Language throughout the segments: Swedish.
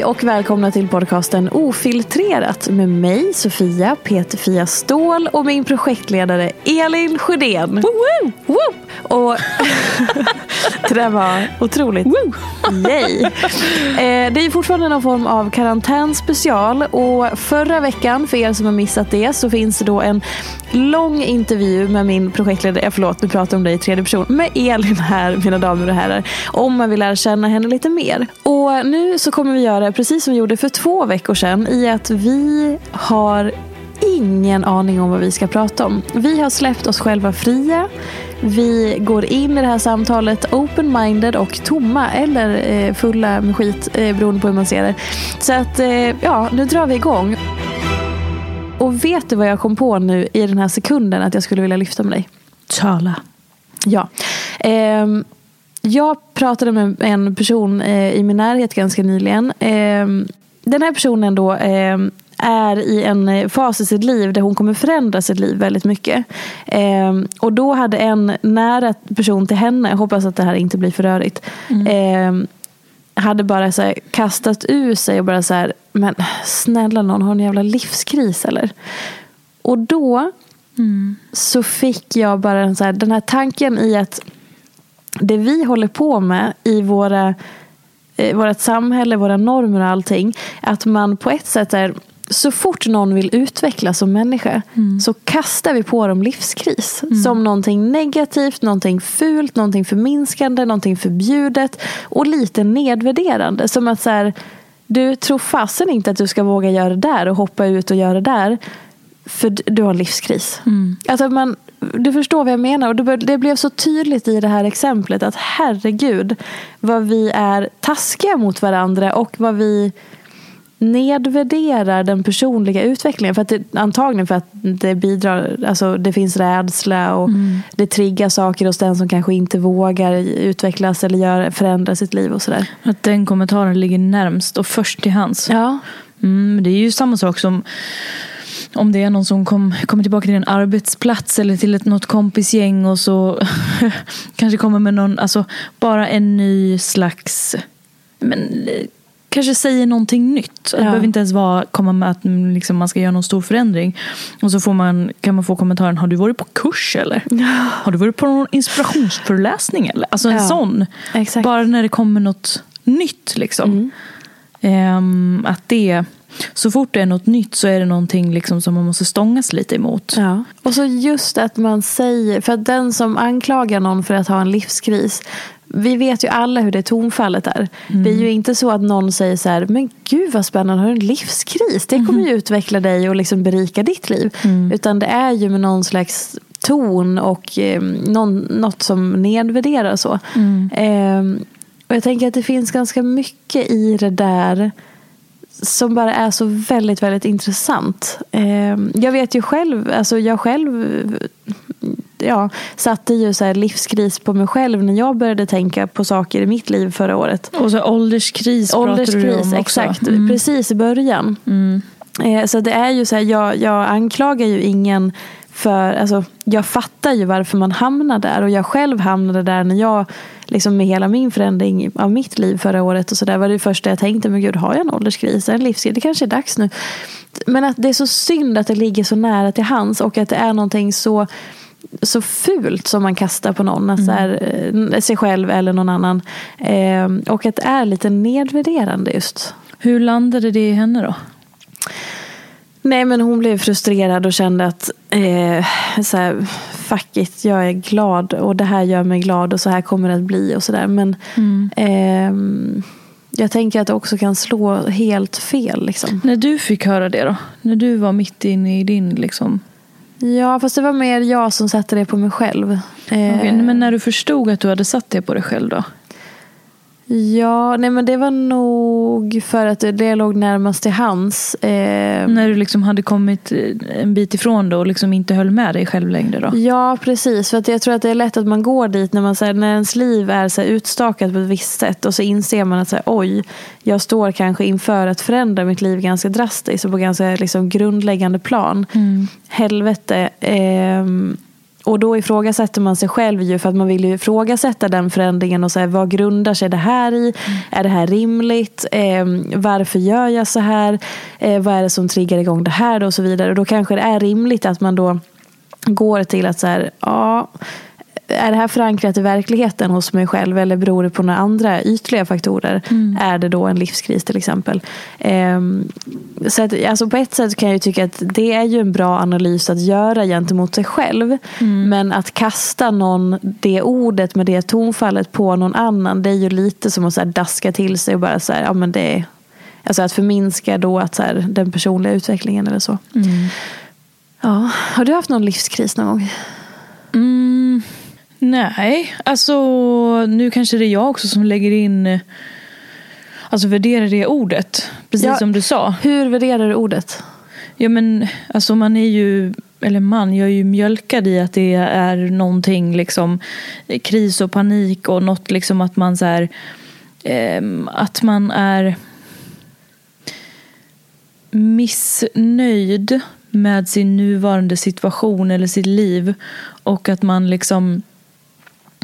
Hej och välkomna till podcasten Ofiltrerat med mig Sofia Peter-Fia Ståhl och min projektledare Elin Sjödén. Woo! Woo! Och det där var otroligt. Yay. Eh, det är fortfarande någon form av karantänspecial och förra veckan, för er som har missat det, så finns det då en lång intervju med min projektledare, eh, förlåt nu pratar jag om dig i tredje person, med Elin här mina damer och herrar. Om man vill lära känna henne lite mer. Och nu så kommer vi göra precis som vi gjorde för två veckor sedan i att vi har ingen aning om vad vi ska prata om. Vi har släppt oss själva fria. Vi går in i det här samtalet open-minded och tomma eller eh, fulla med skit eh, beroende på hur man ser det. Så att eh, ja, nu drar vi igång. Och vet du vad jag kom på nu i den här sekunden att jag skulle vilja lyfta med dig? Tala. Ja. Ehm, jag pratade med en person eh, i min närhet ganska nyligen. Ehm, den här personen då ehm, är i en eh, fas i sitt liv där hon kommer förändra sitt liv väldigt mycket. Ehm, och då hade en nära person till henne, hoppas att det här inte blir för rörigt, ehm, hade bara så här kastat ur sig och bara så här, men snälla någon, har en jävla livskris eller? Och då så fick jag bara en så här, den här tanken i att det vi håller på med i våra, eh, vårt samhälle, våra normer och allting. Att man på ett sätt är så fort någon vill utvecklas som människa så kastar vi på dem livskris. Som någonting negativt, någonting fult, någonting förminskande, någonting förbjudet och lite nedvärderande. Som att så här, du tror fasen inte att du ska våga göra det där och hoppa ut och göra det där. För du har en livskris. Alltså man, du förstår vad jag menar. Och det blev så tydligt i det här exemplet att herregud vad vi är taskiga mot varandra och vad vi nedvärderar den personliga utvecklingen. För att det, antagligen för att det bidrar, alltså det finns rädsla och det triggar saker hos den som kanske inte vågar utvecklas eller gör, förändra sitt liv och sådär. Att den kommentaren ligger närmst och först till hands. Ja, Mm, det är ju samma sak som om det är någon som kom, kommer tillbaka till en arbetsplats eller till ett, något kompisgäng och så kanske kommer med någon, alltså bara en ny slags, men kanske säger någonting nytt. Det Ja. behöver inte ens vara, komma med att mm, liksom, man ska göra någon stor förändring. Och så får man, kan man få kommentaren, har du varit på kurs eller? Har du varit på någon inspirationsföreläsning eller? Alltså en Ja, sån. exakt. Bara när det kommer något nytt liksom. Ehm, att det, så fort det är något nytt så är det någonting liksom som man måste stångas lite emot. Ja. Och så just att man säger, för att den som anklagar någon för att ha en livskris vi vet ju alla hur det tonfallet är. Det är ju inte så att någon säger så här, men gud vad spännande, har du en livskris? Det kommer ju utveckla dig och liksom berika ditt liv. Utan det är ju med någon slags ton och eh, någon, något som nedvärderar så. Eh, och jag tänker att det finns ganska mycket i det där som bara är så väldigt, väldigt intressant. Eh, jag vet ju själv, alltså jag själv ja, satte ju så här livskris på mig själv när jag började tänka på saker i mitt liv förra året. Och så ålderskris, ålderskris pratar du om också. exakt. Mm. Precis i början. Mm. Eh, så det är ju så här, jag, jag anklagar ju ingen för, alltså, jag fattar ju varför man hamnar där och jag själv hamnade där när jag liksom med hela min förändring av mitt liv förra året och så där var det första jag tänkte, men gud har jag en ålderskris, en livskris, det kanske är dags nu. Men att det är så synd att det ligger så nära till hands och att det är någonting så så fult som man kastar på någon, alltså här, sig själv eller någon annan. Eh, och att det är lite nedvärderande just. Hur landade det i henne då? Nej men hon blev frustrerad och kände att eh, så här, fuck it, jag är glad och det här gör mig glad och så här kommer det att bli och sådär. Men mm. eh, jag tänker att det också kan slå helt fel. Liksom. När du fick höra det då? När du var mitt inne i din liksom Ja, fast det var mer jag som satte det på mig själv. Okay, men när du förstod att du hade satt det på dig själv då? Ja, nej men det var nog för att det låg närmast till hands. Eh... När du liksom hade kommit en bit ifrån det och liksom inte höll med dig själv längre då? Ja, precis. För att jag tror att det är lätt att man går dit när, man, så här, när ens liv är så här, utstakat på ett visst sätt och så inser man att så här, oj, jag står kanske inför att förändra mitt liv ganska drastiskt och på ganska liksom, grundläggande plan. Mm. Helvete. Eh och då ifrågasätter man sig själv ju för att man vill ju ifrågasätta den förändringen och säga vad grundar sig det här i? Mm. Är det här rimligt? Eh, varför gör jag så här? Eh, vad är det som triggar igång det här? Då och så vidare. Och då kanske det är rimligt att man då går till att så här, ja är det här förankrat i verkligheten hos mig själv eller beror det på några andra ytliga faktorer? Mm. Är det då en livskris till exempel? Um, så att, alltså på ett sätt kan jag tycka att det är ju en bra analys att göra gentemot sig själv. Mm. Men att kasta någon det ordet med det tonfallet på någon annan det är ju lite som att så daska till sig och bara så här, ja men det är Alltså att förminska då att så här, den personliga utvecklingen eller så. Mm. Ja, har du haft någon livskris någon gång? Nej, alltså nu kanske det är jag också som lägger in Alltså värderar det ordet, precis ja, som du sa. Hur värderar du ordet? Ja men alltså man är ju, eller man, jag är ju mjölkad i att det är någonting liksom kris och panik och något liksom att man så här, eh, att man är missnöjd med sin nuvarande situation eller sitt liv och att man liksom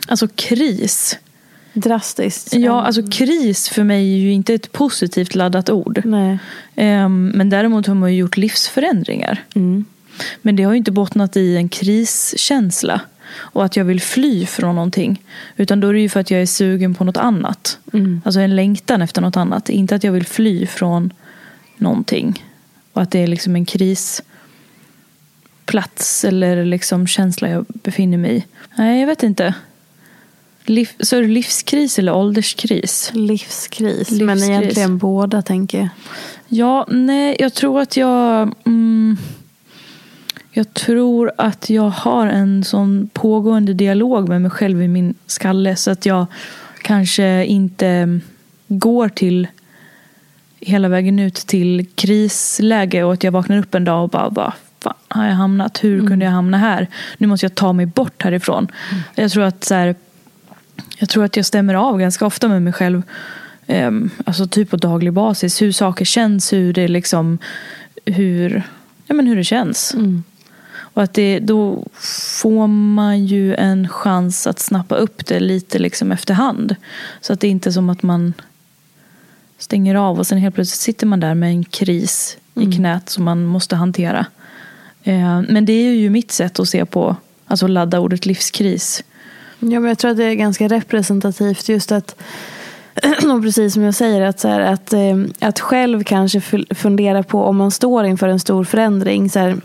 Alltså kris. Drastiskt. Ja, alltså kris för mig är ju inte ett positivt laddat ord. Nej. Um, men däremot har man ju gjort livsförändringar. Mm. Men det har ju inte bottnat i en kriskänsla. Och att jag vill fly från någonting. Utan då är det ju för att jag är sugen på något annat. Mm. Alltså en längtan efter något annat. Inte att jag vill fly från någonting. Och att det är liksom en krisplats eller liksom känsla jag befinner mig i. Nej, jag vet inte. Liv, så livskris eller ålderskris? Livskris, livskris. men egentligen båda tänker jag. Ja, nej, jag tror att jag... Mm, jag tror att jag har en sån pågående dialog med mig själv i min skalle så att jag kanske inte går till hela vägen ut till krisläge och att jag vaknar upp en dag och bara, bara fan har jag hamnat? Hur mm. kunde jag hamna här? Nu måste jag ta mig bort härifrån. Mm. Jag tror att så här, jag tror att jag stämmer av ganska ofta med mig själv. Um, alltså typ på daglig basis. Hur saker känns, hur det liksom hur, ja, men hur det känns. Mm. Och att det, då får man ju en chans att snappa upp det lite liksom efterhand. Så att det inte är som att man stänger av och sen helt plötsligt sitter man där med en kris mm. i knät som man måste hantera. Uh, men det är ju mitt sätt att se på, alltså ladda ordet livskris. Ja, men jag tror att det är ganska representativt just att och precis som jag säger, att, så här, att, eh, att själv kanske fundera på om man står inför en stor förändring. Så här,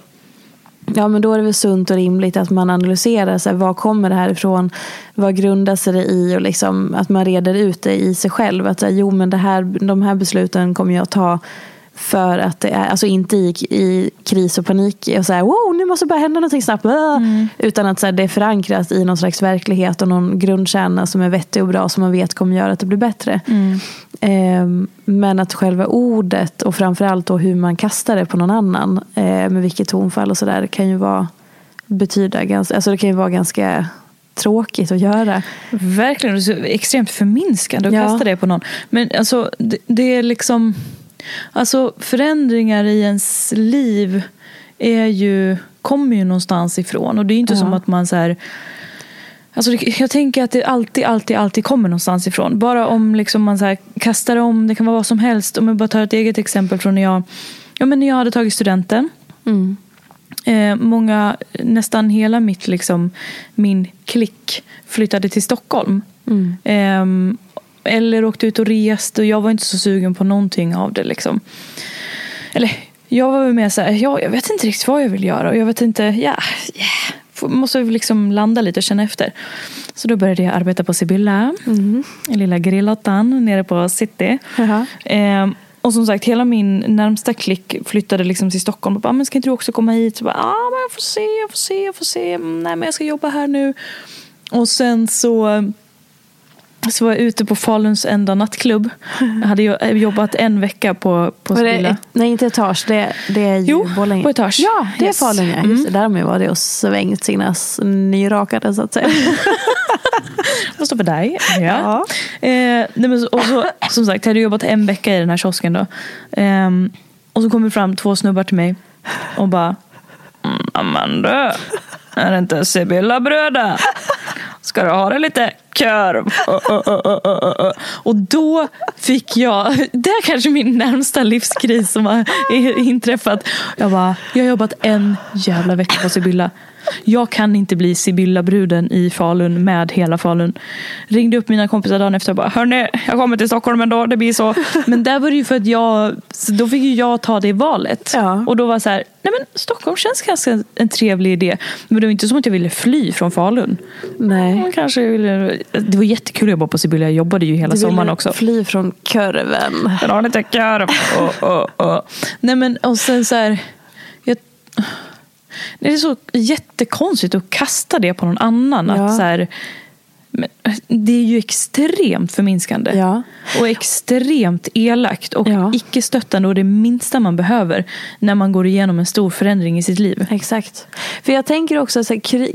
ja, men då är det väl sunt och rimligt att man analyserar så här, vad kommer det här ifrån? Vad grundar sig det i? Och liksom, att man reder ut det i sig själv. Att så här, jo, men det här, de här besluten kommer jag ta för att det är, alltså inte i, i kris och panik och så här, wow, nu måste bara hända någonting snabbt. Mm. Utan att så här, det är förankrat i någon slags verklighet och någon grundkärna som är vettig och bra som man vet kommer göra att det blir bättre. Mm. Eh, men att själva ordet och framförallt då hur man kastar det på någon annan eh, med vilket tonfall och sådär kan ju vara betyda ganska, alltså det kan ju vara ganska tråkigt att göra. Verkligen, det är extremt förminskande att ja. kasta det på någon. Men alltså det, det är liksom Alltså förändringar i ens liv är ju, kommer ju någonstans ifrån. Och det är inte ja. som att man så här, Alltså, jag tänker att det alltid, alltid, alltid kommer någonstans ifrån. Bara om liksom man så här kastar om, det kan vara vad som helst. Om jag bara tar ett eget exempel från när jag, ja, men när jag hade tagit studenten. Mm. Eh, många, nästan hela mitt, liksom, min klick flyttade till Stockholm. Mm. Eh, eller åkte ut och reste och jag var inte så sugen på någonting av det. Liksom. Eller jag var mer så här, ja, jag vet inte riktigt vad jag vill göra. Och jag vet inte, ja, yeah. måste liksom landa lite och känna efter. Så då började jag arbeta på Sibylla, mm. lilla grillottan nere på city. Uh -huh. eh, och som sagt, hela min närmsta klick flyttade liksom till Stockholm. Och bara, men ska inte du också komma hit? Så bara, ah, men jag får se, jag får se, jag får se. Mm, nej, men jag ska jobba här nu. Och sen så så var jag ute på Faluns enda nattklubb. Jag hade jobbat en vecka på, på Spilla. nej, inte Etage. Det, det är ju jo, Borlänge. på Etage. Ja, det yes. är Falun. Ja. Mm. Där har man varit och svängt sina nyrakade så att säga. Vad står för dig. Ja. ja. Eh, nej, men, och så, som sagt, jag hade jobbat en vecka i den här kiosken. Då. Eh, och så kommer fram två snubbar till mig och bara mm, Amanda, är det inte Sibylla bröda? Ska du ha det lite korv? Och då fick jag, det är kanske min närmsta livskris som har inträffat. Jag bara, jag har jobbat en jävla vecka på Sibylla. Jag kan inte bli Sibylla-bruden i Falun med hela Falun. Ringde upp mina kompisar dagen efter och bara Hörni, jag kommer till Stockholm ändå, det blir så. Men där var det ju för att jag, då fick ju jag ta det valet. Ja. Och då var så här, nej men Stockholm känns ganska en trevlig idé. Men det var inte som att jag ville fly från Falun. Nej. kanske ville, det var jättekul att jobba på Sibylla, jag jobbade ju hela sommaren också. Du ville fly från kurven. Har lite korv. Oh, oh, oh. Nej men och sen så här, jag, det är så jättekonstigt att kasta det på någon annan. Ja. Att så här, det är ju extremt förminskande. Ja. Och extremt elakt och ja. icke-stöttande och det minsta man behöver när man går igenom en stor förändring i sitt liv. Exakt. För jag tänker också att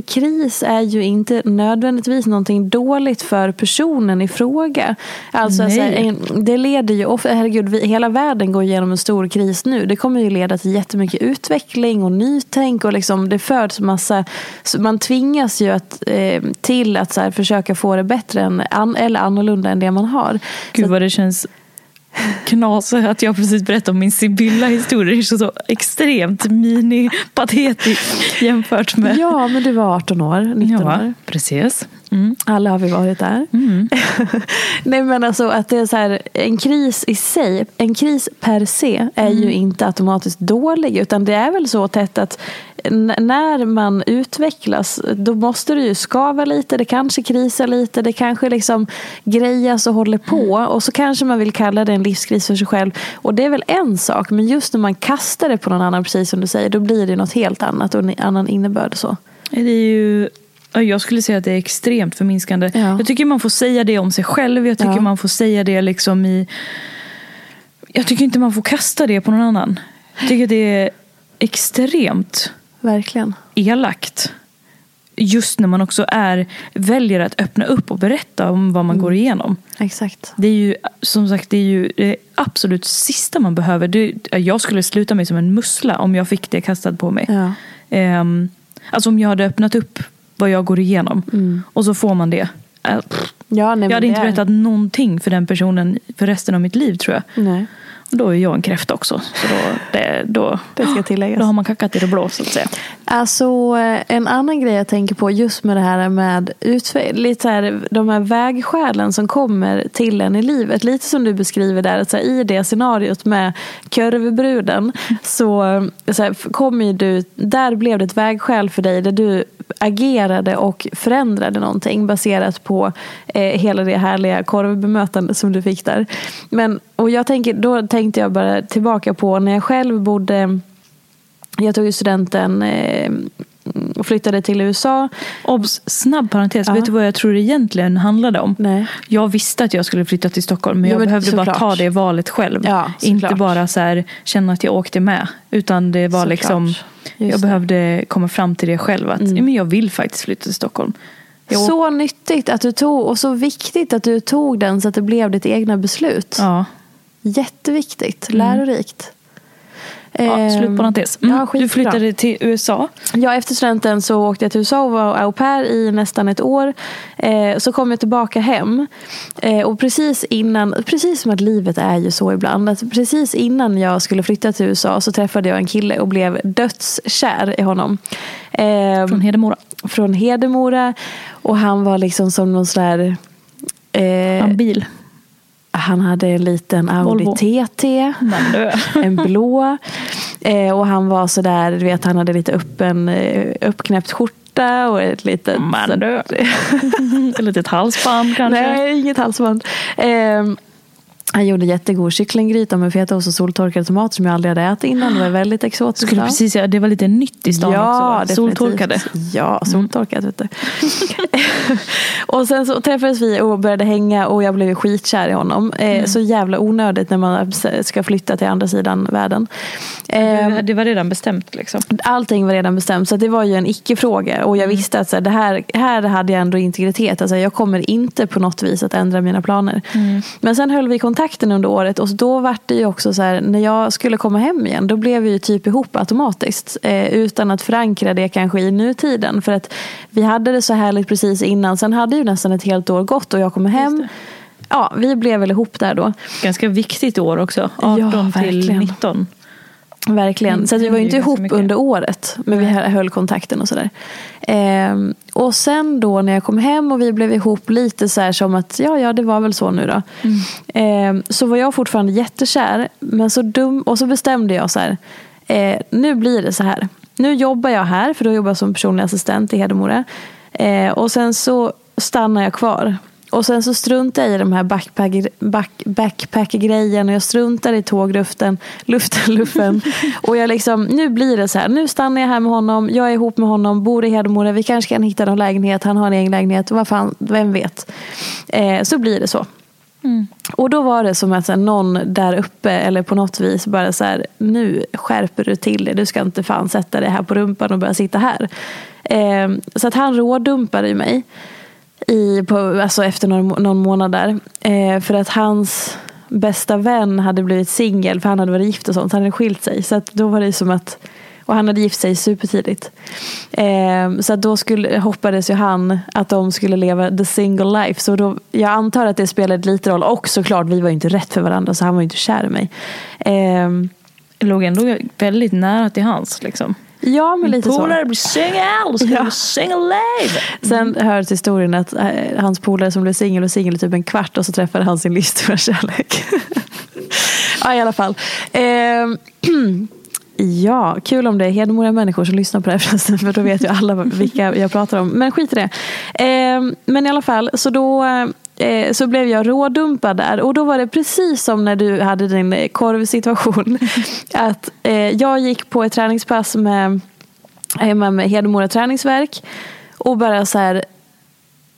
kris är ju inte nödvändigtvis någonting dåligt för personen i fråga. Alltså, alltså det leder ju, herregud, hela världen går igenom en stor kris nu. Det kommer ju leda till jättemycket utveckling och nytänk och liksom det föds massa, man tvingas ju att, eh, till att så här, försöka få det bättre än, eller annorlunda än det man har. Gud vad det känns knas att jag precis berättade om min Sibylla-historia. Det är så, så extremt mini-patetiskt jämfört med... Ja, men du var 18 år, 19 ja, år. precis. Mm. Alla har vi varit där. Mm. Nej men alltså att det är så här, en kris i sig, en kris per se är mm. ju inte automatiskt dålig. Utan det är väl så tätt att när man utvecklas då måste det ju skava lite, det kanske krisar lite, det kanske liksom grejas och håller på. Mm. Och så kanske man vill kalla det en livskris för sig själv. Och det är väl en sak, men just när man kastar det på någon annan, precis som du säger, då blir det något helt annat och en annan innebörd. Så. Det är ju jag skulle säga att det är extremt förminskande. Ja. Jag tycker man får säga det om sig själv. Jag tycker ja. man får säga det liksom i... Jag tycker inte man får kasta det på någon annan. Jag tycker det är extremt Verkligen. elakt. Just när man också är, väljer att öppna upp och berätta om vad man mm. går igenom. Exakt. Det är ju som sagt det är ju det absolut sista man behöver. Det, jag skulle sluta mig som en mussla om jag fick det kastat på mig. Ja. Um, alltså om jag hade öppnat upp vad jag går igenom. Mm. Och så får man det. Äh, ja, nej, jag hade inte berättat någonting för den personen för resten av mitt liv tror jag. Nej. Och då är jag en kräfta också. Så då, det, då, det ska tilläggas. Då har man kackat i det blå så att säga. Alltså en annan grej jag tänker på just med det här med lite så här, de här vägskälen som kommer till en i livet. Lite som du beskriver där, att så här, i det scenariot med kurvbruden så, så här, kommer du, där blev det ett vägskäl för dig där du agerade och förändrade någonting baserat på eh, hela det härliga korvbemötande som du fick där. Men, och jag tänker, då tänkte jag bara tillbaka på när jag själv bodde jag tog ju studenten eh, och flyttade till USA. Obs, snabb parentes. Ja. Vet du vad jag tror det egentligen handlade om? Nej. Jag visste att jag skulle flytta till Stockholm men Jo, jag men behövde bara ta det valet själv. Ja, Inte bara så här, känna att jag åkte med. Utan det var Såklart. liksom, jag. Mm. behövde komma fram till det själv. Att ja, men jag vill faktiskt flytta till Stockholm. Åk- Så nyttigt att du tog och så viktigt att du tog den så att det blev ditt egna beslut. Ja, Jätteviktigt, lärorikt. Ja Ehm, slutparentes. Mm. ja, du flyttade till USA. Ja, efter studenten så åkte jag till USA och var au pair i nästan ett år. Eh, så kom jag tillbaka hem. Eh, och precis innan, precis som att livet är ju så ibland. Att precis innan jag skulle flytta till USA så träffade jag en kille och blev dödskär i honom. Eh, Från Hedemora. från Hedemora. Och han var liksom som någon sån där... Eh, En bil. Han hade en liten Audi Volvo. TT. En blå. Eh, och han var sådär, du vet han hade lite öppen, eh, uppknäppt skjorta och ett litet... Du. Ett litet halsband kanske. Nej, inget halsband. Eh, han gjorde jättegod kycklinggryta med fetaost och soltorkade tomater som jag aldrig hade ätit innan. Det var väldigt exotiskt. Skulle precis säga, det var lite nytt i stan ja, också. definitivt. Soltorkade. Ja, soltorkat vet du. och sen så träffades vi och började hänga och jag blev skitkär i honom. Eh, Så jävla onödigt när man ska flytta till andra sidan världen. Eh, Det- var redan bestämt liksom. Allting var redan bestämt så det var ju en icke-fråga. Och jag visste att så här, det här, här hade jag ändå integritet. Alltså, jag kommer inte på något vis att ändra mina planer. Men sen höll vi kontakten under året och då var det ju också så här, när jag skulle komma hem igen då blev vi ju typ ihop automatiskt. Eh, utan att förankra det kanske i nutiden. För att vi hade det så härligt precis innan. Sen hade ju nästan ett helt år gått och jag kom hem. Ja, vi blev väl ihop där då. Ganska viktigt år också. Ja, 18 till verkligen. 19. Verkligen. Mm, så vi var ju det inte ihop under året. Men vi höll kontakten och sådär. Ehm, och sen då när jag kom hem och vi blev ihop lite så här som att ja, ja det var väl så nu då. Mm. Ehm, så var jag fortfarande jättekär. Men så dum. Och så bestämde jag så här. Eh, nu blir det så här. Nu jobbar jag här. För då jobbar jag som personlig assistent i Hedemora. Eh, och sen så stannar jag kvar. Och sen så struntar jag i de här backpack- back, backpack-grejen och jag struntar i tågluften, luften, luffen. och jag liksom, nu blir det så här, nu stannar jag här med honom, jag är ihop med honom, bor i Hedemora, vi kanske kan hitta någon lägenhet, han har en egen lägenhet, vad fan, vem vet. Eh, så blir det så. Och då var det som att här, någon där uppe eller på något vis bara så här, nu skärper du till dig. Du ska inte fan sätta dig här på rumpan och börja sitta här. Eh, så att han rådumpade mig i, på, alltså efter någon, någon månad där. Eh, för att hans bästa vän hade blivit singel för han hade varit gift och sånt. Han hade skilt sig. Så att då var det som att och han hade gift sig supertidigt. Eh, så att då skulle, hoppades ju han att de skulle leva the single life. Så då, jag antar att det spelade lite roll. Och såklart, vi var ju inte rätt för varandra så han var ju inte kär i mig. Eh, Det låg ändå väldigt nära till hans. Liksom ja, men lite. Polare blir singel, ska Ja. du single live. Sen hör till historien att eh, hans polare som blev singel och singel i typ en kvart och så träffade han sin livsstora kärlek. ja, i alla fall. Ehm, ja, kul om det är Hedemora människor som lyssnar på det här förresten, för då vet ju alla vilka jag pratar om. Men skit i det. Ehm, men i alla fall, så då eh, så blev jag rådumpad där och då var det precis som när du hade din eh, korvsituation. att eh, jag gick på ett träningspass med, hemma med Hedemora träningsverk och bara så här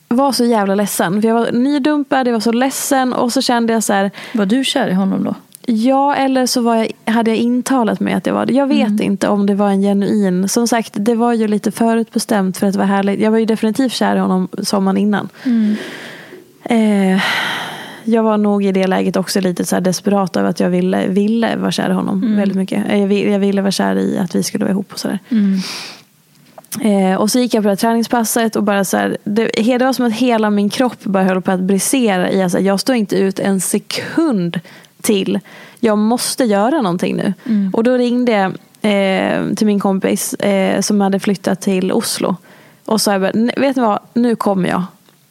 var så jävla ledsen. För jag var nydumpad, jag var så ledsen och så kände jag så här Var du kär i honom då? Ja, eller så var jag, hade jag intalat mig att jag var det. Jag vet Mm. inte om det var en genuin. Som sagt, det var ju lite förutbestämt för att vara härligt. Jag var ju definitivt kär i honom sommaren innan. Mm. Eh, jag var nog i det läget också lite så desperat över att jag ville, ville vara kär i honom Mm. väldigt mycket. Eh, Jag ville, jag ville vara kär i att vi skulle vara ihop och sådär. Mm. Eh, och så gick jag på det här träningspasset och bara så här, det, det var som att hela min kropp bara höll på att brisera i att jag står inte ut en sekund till. Jag måste göra någonting nu. Och då ringde jag eh, till min kompis eh, som hade flyttat till Oslo. Och sa, jag bara, "Nej, vet ni vad, nu kommer jag.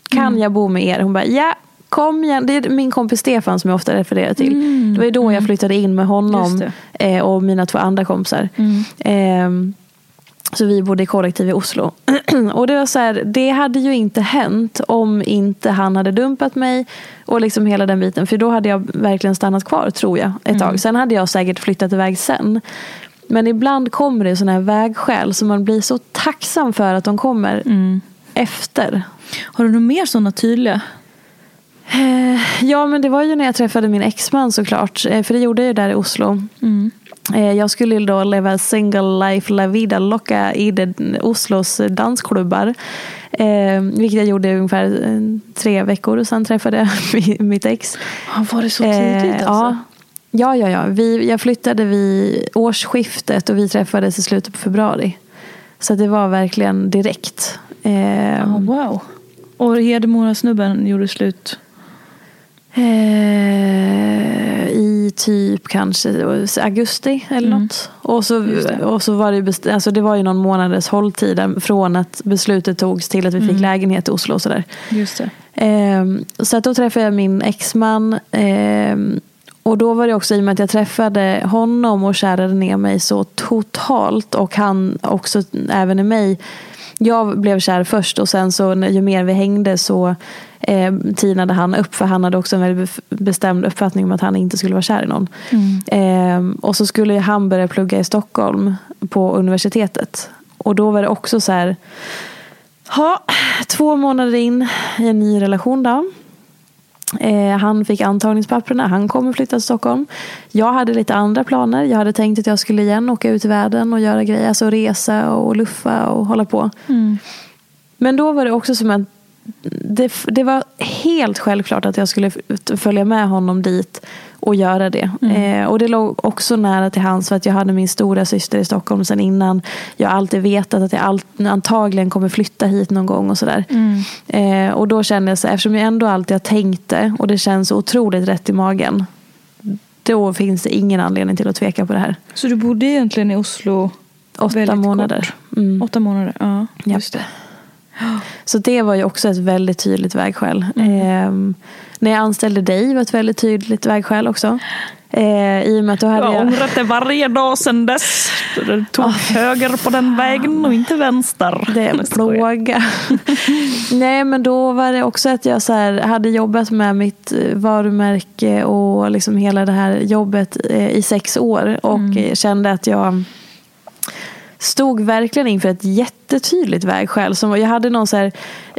Kan jag bo med er? Hon bara, ja. Kom igen. Det är min kompis Stefan som jag ofta refererar till. Det var ju då jag flyttade in med honom eh, och mina två andra kompisar. Mm. Ehm, Så vi bodde i kollektiv i Oslo. och det var så här, det hade ju inte hänt om inte han hade dumpat mig. Och liksom hela den biten. För då hade jag verkligen stannat kvar tror jag ett tag. Sen hade jag säkert flyttat iväg sen. Men ibland kommer det sådana här vägskäl som man blir så tacksam för att de kommer efter. Har du några mer sådana tydliga? Eh, Ja, men det var ju när jag träffade min exman såklart. Eh, För det gjorde jag ju där i Oslo. Eh, Jag skulle då leva single life la vida loca i Oslos dansklubbar. Vilket jag gjorde i ungefär tre veckor. Och sen träffade jag mi- mitt ex. Var det så tidigt alltså? ja. Ja, ja, ja. Vi, jag flyttade vid årsskiftet och vi träffades i slutet på februari. Så det var verkligen direkt. Eh, Ja, wow. Och Hedemora-snubben gjorde slut? Eh, I typ kanske augusti eller något. Och så, Mm. Det. och så var det, best- alltså det var ju någon månaders hålltid från att beslutet togs till att vi Mm. fick lägenhet i Oslo och sådär. Just det. Ehm, så att då träffade jag min exman. ehm, och då var det också i och med att jag träffade honom och kärade ner mig så totalt. Och han också även i mig. Jag blev kär först och sen så ju mer vi hängde så eh, tinade han upp. För han hade också en väldigt bestämd uppfattning om att han inte skulle vara kär i någon. Ehm, och så skulle han börja plugga i Stockholm på universitetet. Och då var det också så här. Ja, två månader in i en ny relation då. Eh, han fick antagningspapperna, han kommer flytta till Stockholm. Jag hade lite andra planer. Jag hade tänkt att jag skulle igen åka ut i världen och göra grejer. Alltså resa och luffa och hålla på. Men då var det också som att det, det var helt självklart att jag skulle följa med honom dit och göra det. Eh, och det låg också nära till hands för att jag hade min stora syster i Stockholm sen innan. Jag har alltid vetat att jag all, antagligen kommer flytta hit någon gång och sådär. Eh, och då kände jag så eftersom jag ändå alltid har tänkt det och det känns otroligt rätt i magen. Då finns det ingen anledning till att tveka på det här. Så du bodde egentligen i Oslo Åtta månader. Mm. Åtta månader, ja. Just det. Så det var ju också ett väldigt tydligt vägskäl. Ehm, när jag anställde dig var ett väldigt tydligt vägskäl också. Eh, I och med att då hade Jag har ångrat det varje dag sedan dess. Du tog höger på den vägen och inte vänster. Det är en plåga. Nej men då var det också att jag så här, hade jobbat med mitt eh, varumärke och liksom hela det här jobbet eh, i sex år. Och eh, kände att jag stod verkligen inför ett jättetydligt vägskäl. Som, jag hade någon så här,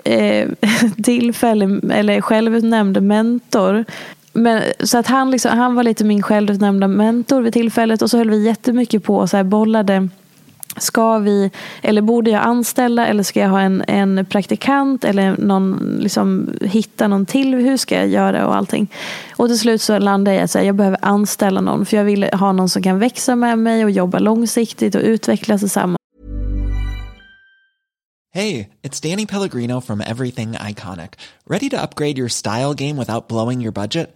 eh, tillfälle, eller självutnämnd mentor. Men, så att han, liksom, han var lite min självutnämnda mentor vid tillfället. Och så höll vi jättemycket på och så här bollade. Ska vi, eller borde jag anställa eller ska jag ha en, en praktikant eller någon, liksom, hitta någon till? Hur ska jag göra och allting? Och till slut så landade jag i att jag behöver anställa någon för jag vill ha någon som kan växa med mig och jobba långsiktigt och utvecklas tillsammans. Hej, det är Danny Pellegrino från Everything Iconic. Ready to upgrade your style game without blowing your budget?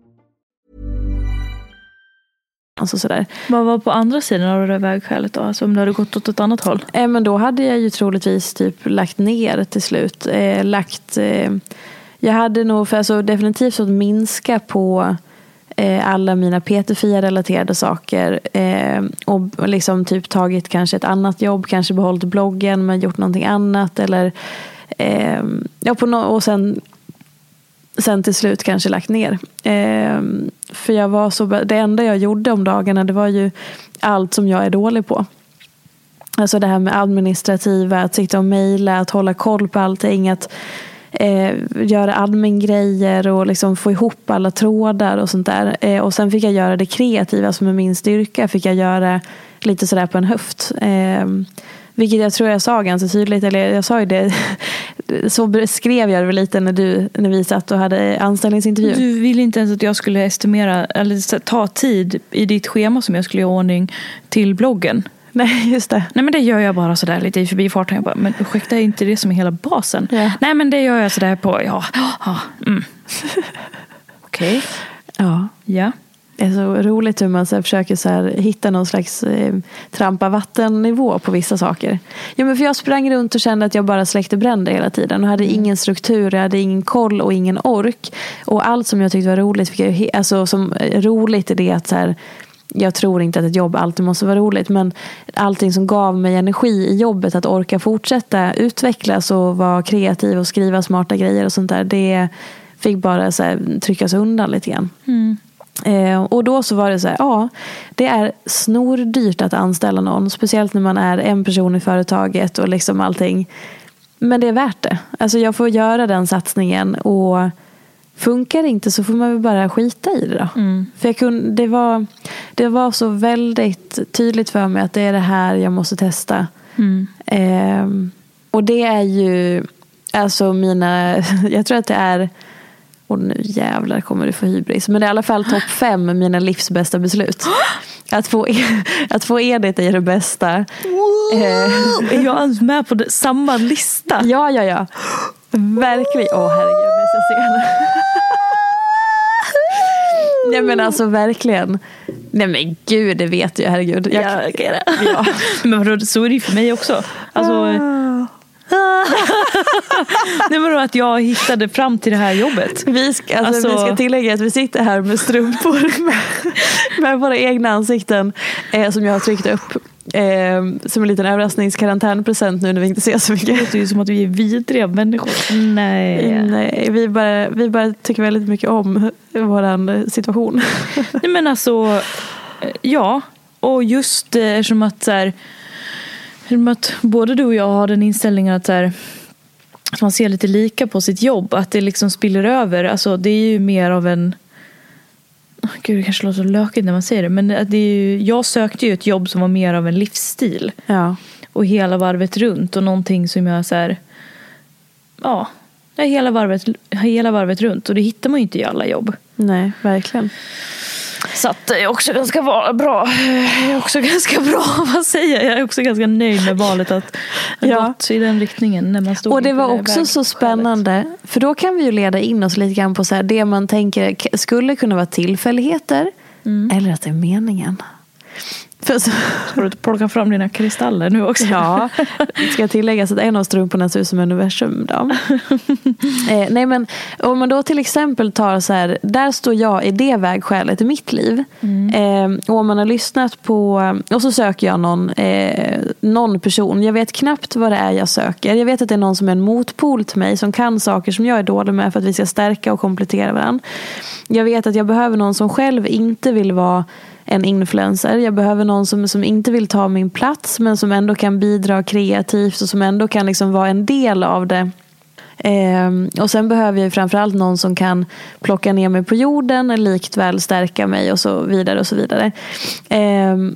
Alltså sådär. Vad var på andra sidan av det där vägskälet då? Alltså om du hade gått åt ett annat håll? Eh, men då hade jag ju troligtvis typ lagt ner till slut. Eh, lagt, eh, jag hade nog för alltså, definitivt fått minska på eh, alla mina PT-FIA-relaterade saker. Eh, och liksom typ tagit kanske ett annat jobb, kanske behållit bloggen men gjort någonting annat. Eller, eh, ja, på no och sen sen till slut kanske lagt ner. Eh, för jag var så, det enda jag gjorde om dagarna det var ju allt som jag är dålig på. Alltså det här med administrativa, att sitta och mejla, att hålla koll på allting, att eh, göra admin-grejer och liksom få ihop alla trådar och sånt där. Eh, och sen fick jag göra det kreativa som är min styrka, fick jag göra lite sådär på en höft. Ehm, vilket jag tror jag sa ganska tydligt, eller jag sa ju det, så skrev jag det lite när, du, när vi satt och hade anställningsintervju. Du ville inte ens att jag skulle estimera, eller ta tid i ditt schema som jag skulle göra ordning till bloggen. Nej, just det. Nej, men det gör jag bara sådär lite i förbifarten. Jag bara, men ursäkta, är inte det som är hela basen? Ja. Nej, men det gör jag sådär på, ja, ja, mm. Okej. Okay. Ja. Ja. Det är så roligt hur man så försöker så här, hitta någon slags eh, trampa vattennivå på vissa saker. Ja, men för jag sprang runt och kände att jag bara släckte bränder hela tiden och hade Mm. ingen struktur, jag hade ingen koll och ingen ork. Och allt som jag tyckte var roligt, fick jag, alltså som eh, roligt är det att så här, jag tror inte att ett jobb alltid måste vara roligt men allting som gav mig energi i jobbet att orka fortsätta utvecklas och vara kreativ och skriva smarta grejer och sånt där det fick bara så här, tryckas undan lite grann. Eh, och då så var det så här, ja, det är snordyrt att anställa någon. Speciellt när man är en person i företaget och liksom allting. Men det är värt det. Alltså jag får göra den satsningen och funkar det inte så får man väl bara skita i det då. För jag kunde, det, var, det var så väldigt tydligt för mig att det är det här jag måste testa. Eh, och det är ju, alltså mina, jag tror att det är och nu jävlar kommer du få hybris. Men det är i alla fall topp fem mina livs bästa beslut. Att få, att få Edith är det bästa. Eh, Är jag ens med på det, samma lista? ja, ja, ja. Verkligen. Åh herregud, nu ska jag se. Nej men alltså verkligen. Nej men gud, det vet jag. Herregud. Jag, Ja, okej då. Ja. Men så är det ju för mig också. Alltså, det var då att jag hittade fram till det här jobbet. Vi ska, alltså, Alltså- vi ska tillägga att vi sitter här med strumpor med, med våra egna ansikten eh, som jag har tryckt upp. Eh, som en liten överraskningskarantänpresent nu när vi inte ser så Det mycket. låter ju som att vi är vidriga människor. Nej. Nej, vi, bara, vi bara tycker väldigt mycket om vår situation. Nej men alltså, eh, ja. Och just eh, eftersom att, så här, att både du och jag har den inställningen att, så här, att man ser lite lika på sitt jobb. Att det liksom spiller över. Alltså, det är ju mer av en... Gud, det kanske låter så lökigt när man säger det. Men att det är ju, jag sökte ju ett jobb som var mer av en livsstil. Ja. Och hela varvet runt. Och någonting som jag så här, Ja, hela varvet, hela varvet runt. Och det hittar man ju inte i alla jobb. Nej, verkligen. Så att det är också ganska bra. Jag är också ganska bra, vad säger jag? Jag är också ganska nöjd med valet att Ja. gått i den riktningen. När man stod Och det var också så spännande. För då kan vi ju leda in oss lite grann på så här, det man tänker skulle kunna vara tillfälligheter. Eller att det är meningen. För så, Ska du plocka fram dina kristaller nu också? ja, ska tilläggas att en av strumporna ser ut som universum. Eh, nej men om man då till exempel tar så här, där står jag i det vägskälet i mitt liv. Eh, och om man har lyssnat på, och så söker jag någon, eh, någon person. Jag vet knappt vad det är jag söker. Jag vet att det är någon som är en motpol till mig, som kan saker som jag är dålig med för att vi ska stärka och komplettera varandra. Jag vet att jag behöver någon som själv inte vill vara en influencer. Jag behöver någon som, som inte vill ta min plats men som ändå kan bidra kreativt och som ändå kan liksom vara en del av det. Ehm, och sen behöver jag framförallt någon som kan plocka ner mig på jorden, likt väl stärka mig och så vidare. och så vidare. Ehm,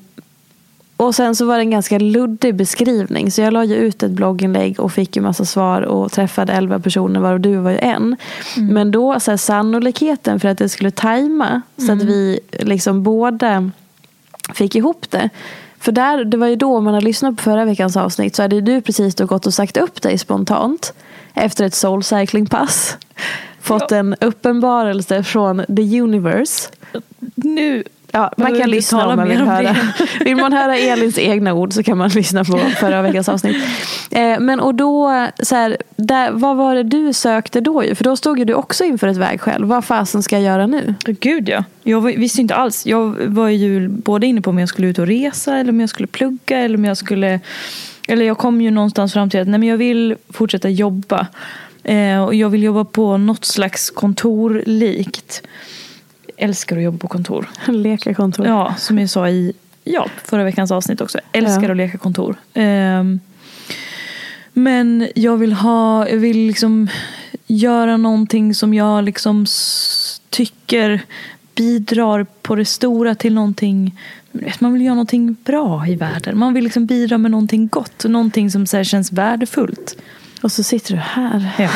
och sen så var det en ganska luddig beskrivning. Så jag la ju ut ett blogginlägg och fick ju massa svar och träffade elva personer varav du var ju en. Men då så här, sannolikheten för att det skulle tajma så att vi liksom båda fick ihop det. För där, det var ju då man hade lyssnat på förra veckans avsnitt så hade ju du precis då gått och sagt upp dig spontant efter ett soul cycling pass. Fått en uppenbarelse från the universe. Nu Ja, man kan lyssna om man vill höra. Vill man höra Elins egna ord så kan man lyssna på förra veckans avsnitt. Eh, men och då, så här, där, vad var det du sökte då? För då stod ju du också inför ett vägskäl. Vad fasen ska jag göra nu? Gud ja. Jag visste inte alls. Jag var ju både inne på om jag skulle ut och resa eller om jag skulle plugga eller om jag skulle... Eller jag kom ju någonstans fram till att nej, men jag vill fortsätta jobba. Eh, och jag vill jobba på något slags kontorlikt. Älskar att jobba på kontor. Leka kontor. Ja, som jag sa i ja, förra veckans avsnitt också. Älskar Ja. att leka kontor. Ehm, men jag vill ha, jag vill liksom göra någonting som jag liksom tycker bidrar på det stora till någonting. Man vill göra någonting bra i världen. Man vill liksom bidra med någonting gott. Någonting som så känns värdefullt. Och så sitter du här. Ja.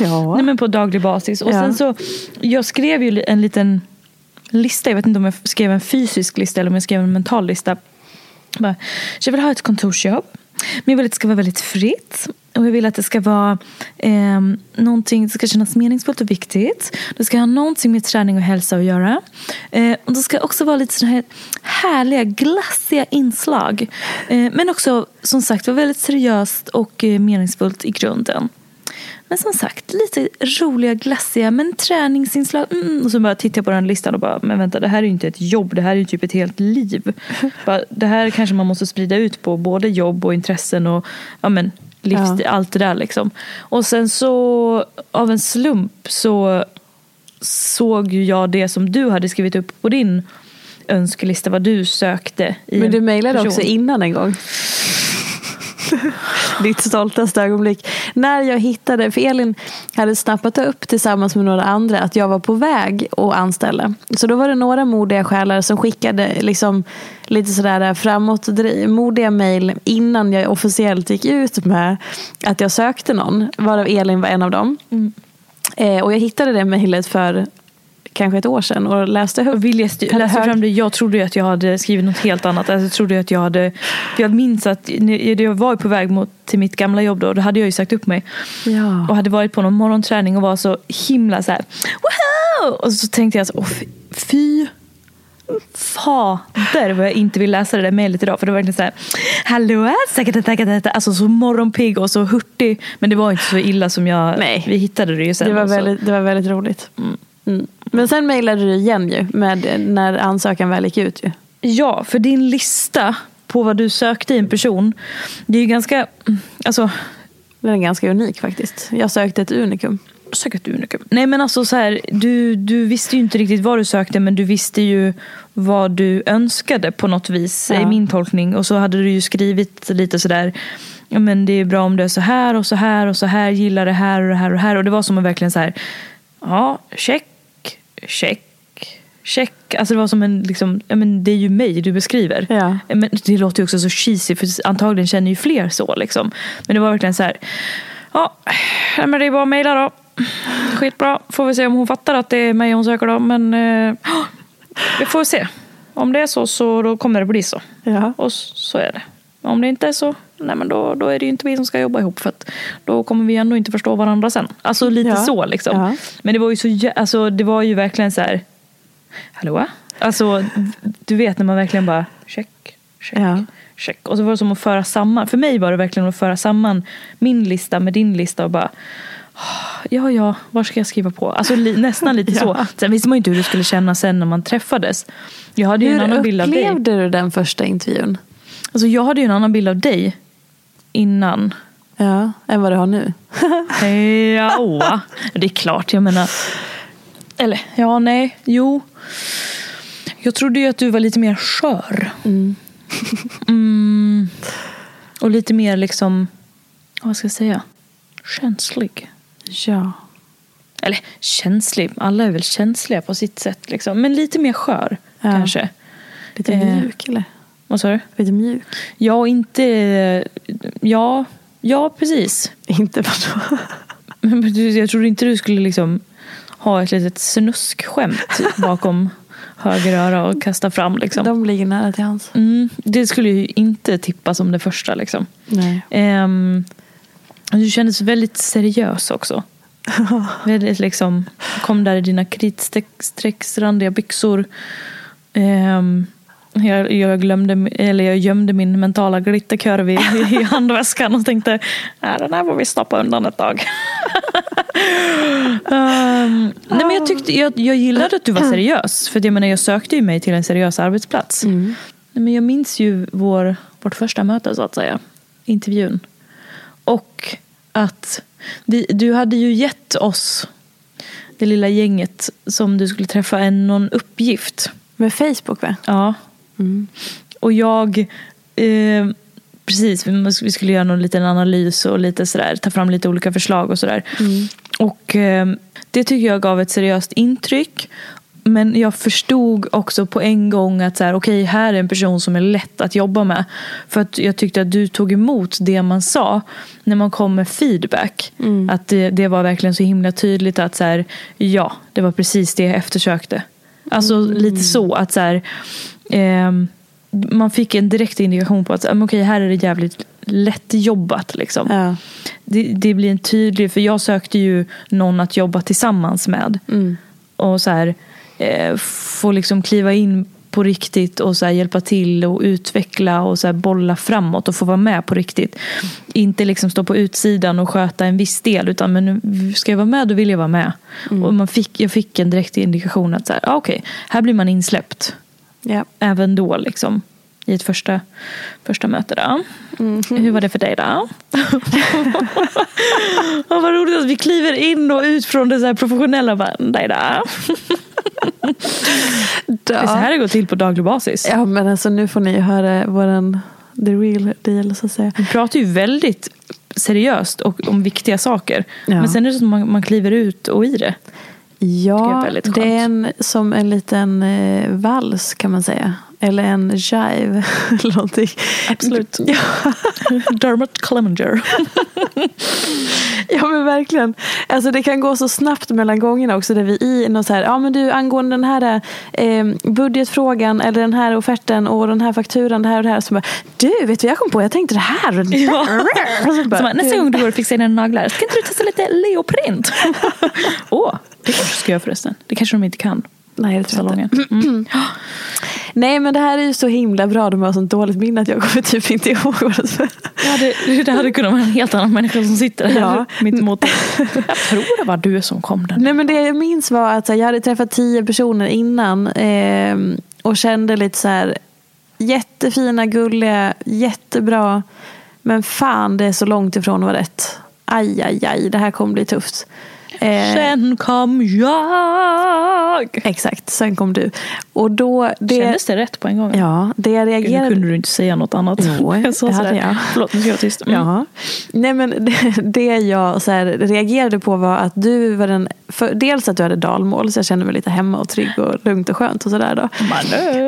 Ja. Nej, men på daglig basis. Och Ja. sen så, jag skrev ju en liten lista. Jag vet inte om jag skrev en fysisk lista eller om jag skrev en mental lista. Bara, så jag vill ha ett kontorsjobb. Men jag vill att det ska vara väldigt fritt. Och jag vill att det ska vara eh, någonting som ska kännas meningsfullt och viktigt. Det ska ha någonting med träning och hälsa att göra. Eh, och det ska också vara lite sådana här härliga, glassiga inslag. Eh, men också som sagt vara väldigt seriöst och eh, meningsfullt i grunden. Men som sagt, lite roliga, glassiga, men träningsinslag. Mm. Och så bara tittar jag på den listan och bara, men vänta, det här är ju inte ett jobb, det här är ju typ ett helt liv. bara, det här kanske man måste sprida ut på både jobb och intressen och ja, men, livsstil, Ja. allt det där liksom. Och sen så, av en slump så såg ju jag det som du hade skrivit upp på din önskelista, vad du sökte i Men du mejlade också innan en gång. Ditt stoltaste ögonblick. När jag hittade, för Elin hade snappat upp tillsammans med några andra att jag var på väg att anställa. Så då var det några modiga själar som skickade liksom lite sådär framåt, modiga mejl innan jag officiellt gick ut med att jag sökte någon. Varav Elin var en av dem. Eh, och jag hittade det mejlet för kanske ett år sedan och läste högt. Läste, läste fram det. Jag trodde att jag hade skrivit något helt annat. Alltså, jag trodde att jag hade... Jag minns att jag var på väg mot, till mitt gamla jobb då. Då hade jag ju sagt upp mig. Ja. Och hade varit på någon morgonträning och var så himla så här. Woho! Och så tänkte jag så, åh, fy- fader vad jag inte vill läsa det där mejlet idag. För det var verkligen så här. Hallå, säkert, säkert, säkert. Alltså så morgonpigg och så hurtig. Men det var inte så illa som jag... Nej. Vi hittade det ju sen. Det var, väldigt, det var väldigt roligt. Mm. Men sen mejlade du igen ju med när ansökan väl gick ut ju. Ja, för din lista på vad du sökte i en person. Det är ju ganska... Alltså, Den är ganska unik faktiskt. Jag sökte ett unikum. sök ett unikum. Nej men alltså så här, du, du visste ju inte riktigt vad du sökte men du visste ju vad du önskade på något vis Ja. i min tolkning. Och så hade du ju skrivit lite sådär Ja men det är bra om du är så här och så här och så här, gillar det här och det här och det här. Och det var som att verkligen så här, ja, check, check, check. Alltså det var som en, liksom, ja men det är ju mig du beskriver. Ja. Men det låter ju också så cheesy för antagligen känner ju fler så liksom. Men det var verkligen så här, ja, men det är bara att mejla då. Skitbra. Får vi se om hon fattar att det är mig hon söker då. Men eh, vi får se. Om det är så, så då kommer det bli så. Ja. Och så är det. Om det inte är så, nej men då, då är det ju inte vi som ska jobba ihop. För att då kommer vi ändå inte förstå varandra sen. Alltså lite Ja. så liksom. Ja. Men det var ju så alltså, det var ju verkligen så här. Hallå? Alltså du vet när man verkligen bara check, check, Ja. check. Och så var det som att föra samman. För mig var det verkligen att föra samman min lista med din lista och bara Ja, ja, var ska jag skriva på? Alltså li, nästan lite så. Ja. Sen visste man ju inte hur det skulle kännas sen när man träffades. Jag hade ju en Hur annan bild av dig. upplevde du den första intervjun? Alltså jag hade ju en annan bild av dig innan. Ja, än vad du har nu. Ja, det är klart. Jag menar. Eller ja, nej, jo. Jag trodde ju att du var lite mer skör. Mm. Och lite mer liksom, vad ska jag säga, känslig. Ja. Eller känslig, alla är väl känsliga på sitt sätt. Liksom. Men lite mer skör Ja. kanske. Lite Eh. mjuk eller? Vad sa du? Lite mjuk. Ja, inte... Ja, ja precis. Inte vadå? Jag trodde inte du skulle liksom ha ett litet snuskskämt bakom höger öra och kasta fram. Liksom. De ligger nära till hans. Mm, det skulle ju inte tippa som det första. Liksom. Nej. Ehm, du kändes väldigt seriös också. väldigt liksom, kom där i dina kritstrecksrandiga byxor. Ehm, jag, jag, glömde, eller jag gömde min mentala glitterkurv i, i handväskan och tänkte äh, den här får vi stoppa undan ett tag. Ehm, nej men jag, tyckte, jag, jag gillade att du var seriös. För jag, menar, jag sökte ju mig till en seriös arbetsplats. Nej, men jag minns ju vår, vårt första möte så att säga. Intervjun. Och att vi, du hade ju gett oss, det lilla gänget som du skulle träffa, en, någon uppgift. Med Facebook va? Ja. Och jag, eh, precis, vi skulle göra någon liten analys och lite sådär, ta fram lite olika förslag och sådär. Och eh, det tycker jag gav ett seriöst intryck. Men jag förstod också på en gång att så här, okej, här är en person som är lätt att jobba med. För att jag tyckte att du tog emot det man sa när man kom med feedback. Att det, det var verkligen så himla tydligt att så här, ja, det var precis det jag eftersökte. Alltså lite så att så här, ehm, man fick en direkt indikation på att okej, här är det jävligt lätt jobbat. Liksom. Ja. Det, det blir en tydlig, för jag sökte ju någon att jobba tillsammans med. Och så här, eh, få liksom kliva in på riktigt och så hjälpa till och utveckla och så bolla framåt och få vara med på riktigt. Inte liksom stå på utsidan och sköta en viss del utan men ska jag vara med då vill jag vara med. Och man fick, jag fick en direkt indikation att så här, ah, okej, här blir man insläppt. Ja. Även då liksom. I ett första, första möte då. Hur var det för dig då? Och vad roligt att vi kliver in och ut från det så professionella. Bara, då? Det är så här det går till på daglig basis. ja men alltså nu får ni höra våran the real deal så att säga. Vi pratar ju väldigt seriöst och om viktiga saker. Ja. Men sen är det som man, man kliver ut och i det. är Ja, det är skönt. en, som en liten eh, vals kan man säga. Eller en jive. eller någonting. Absolut. Ja, Dermot Clemenger. ja men verkligen. Alltså det kan gå så snabbt mellan gångerna också. Där vi i något så här, ja men du angående den här eh, budgetfrågan eller den här offerten och den här fakturan, det här och det här. Så bara, du vet du jag kom på, jag tänkte det här. Ja. där." Och så bara, nästa gång du går och fixar dina naglar, ska inte du testa lite leoprint? Åh, det kanske du ska göra förresten. Det kanske de inte kan. Nej, det tror jag inte. Mm. Nej men det här är ju så himla bra. De har sånt dåligt minne att jag kommer typ inte ihåg vad det var. Det hade, det hade kunnat vara en helt annan människa som sitter här Ja. mitt emot. Jag tror det var du som kom den. Nej men det jag minns var att jag hade träffat tio personer innan eh, och kände lite så här jättefina, gulliga, jättebra. Men fan det är så långt ifrån att vara rätt. Aj, aj, aj, det här kommer bli tufft. Eh, Sen kom jag. exakt, sen kom du. Och då, det, Kändes det rätt på en gång? ja, det jag Gud, Nu reagerade kunde du inte säga något annat. Jo, jag sa det hade jag. Förlåt, nu ska jag vara tyst. Mm. Ja. Nej, men det, det jag så här, reagerade på var att du var den... För, dels att du hade dalmål, så jag kände mig lite hemma och trygg och lugnt och skönt och sådär.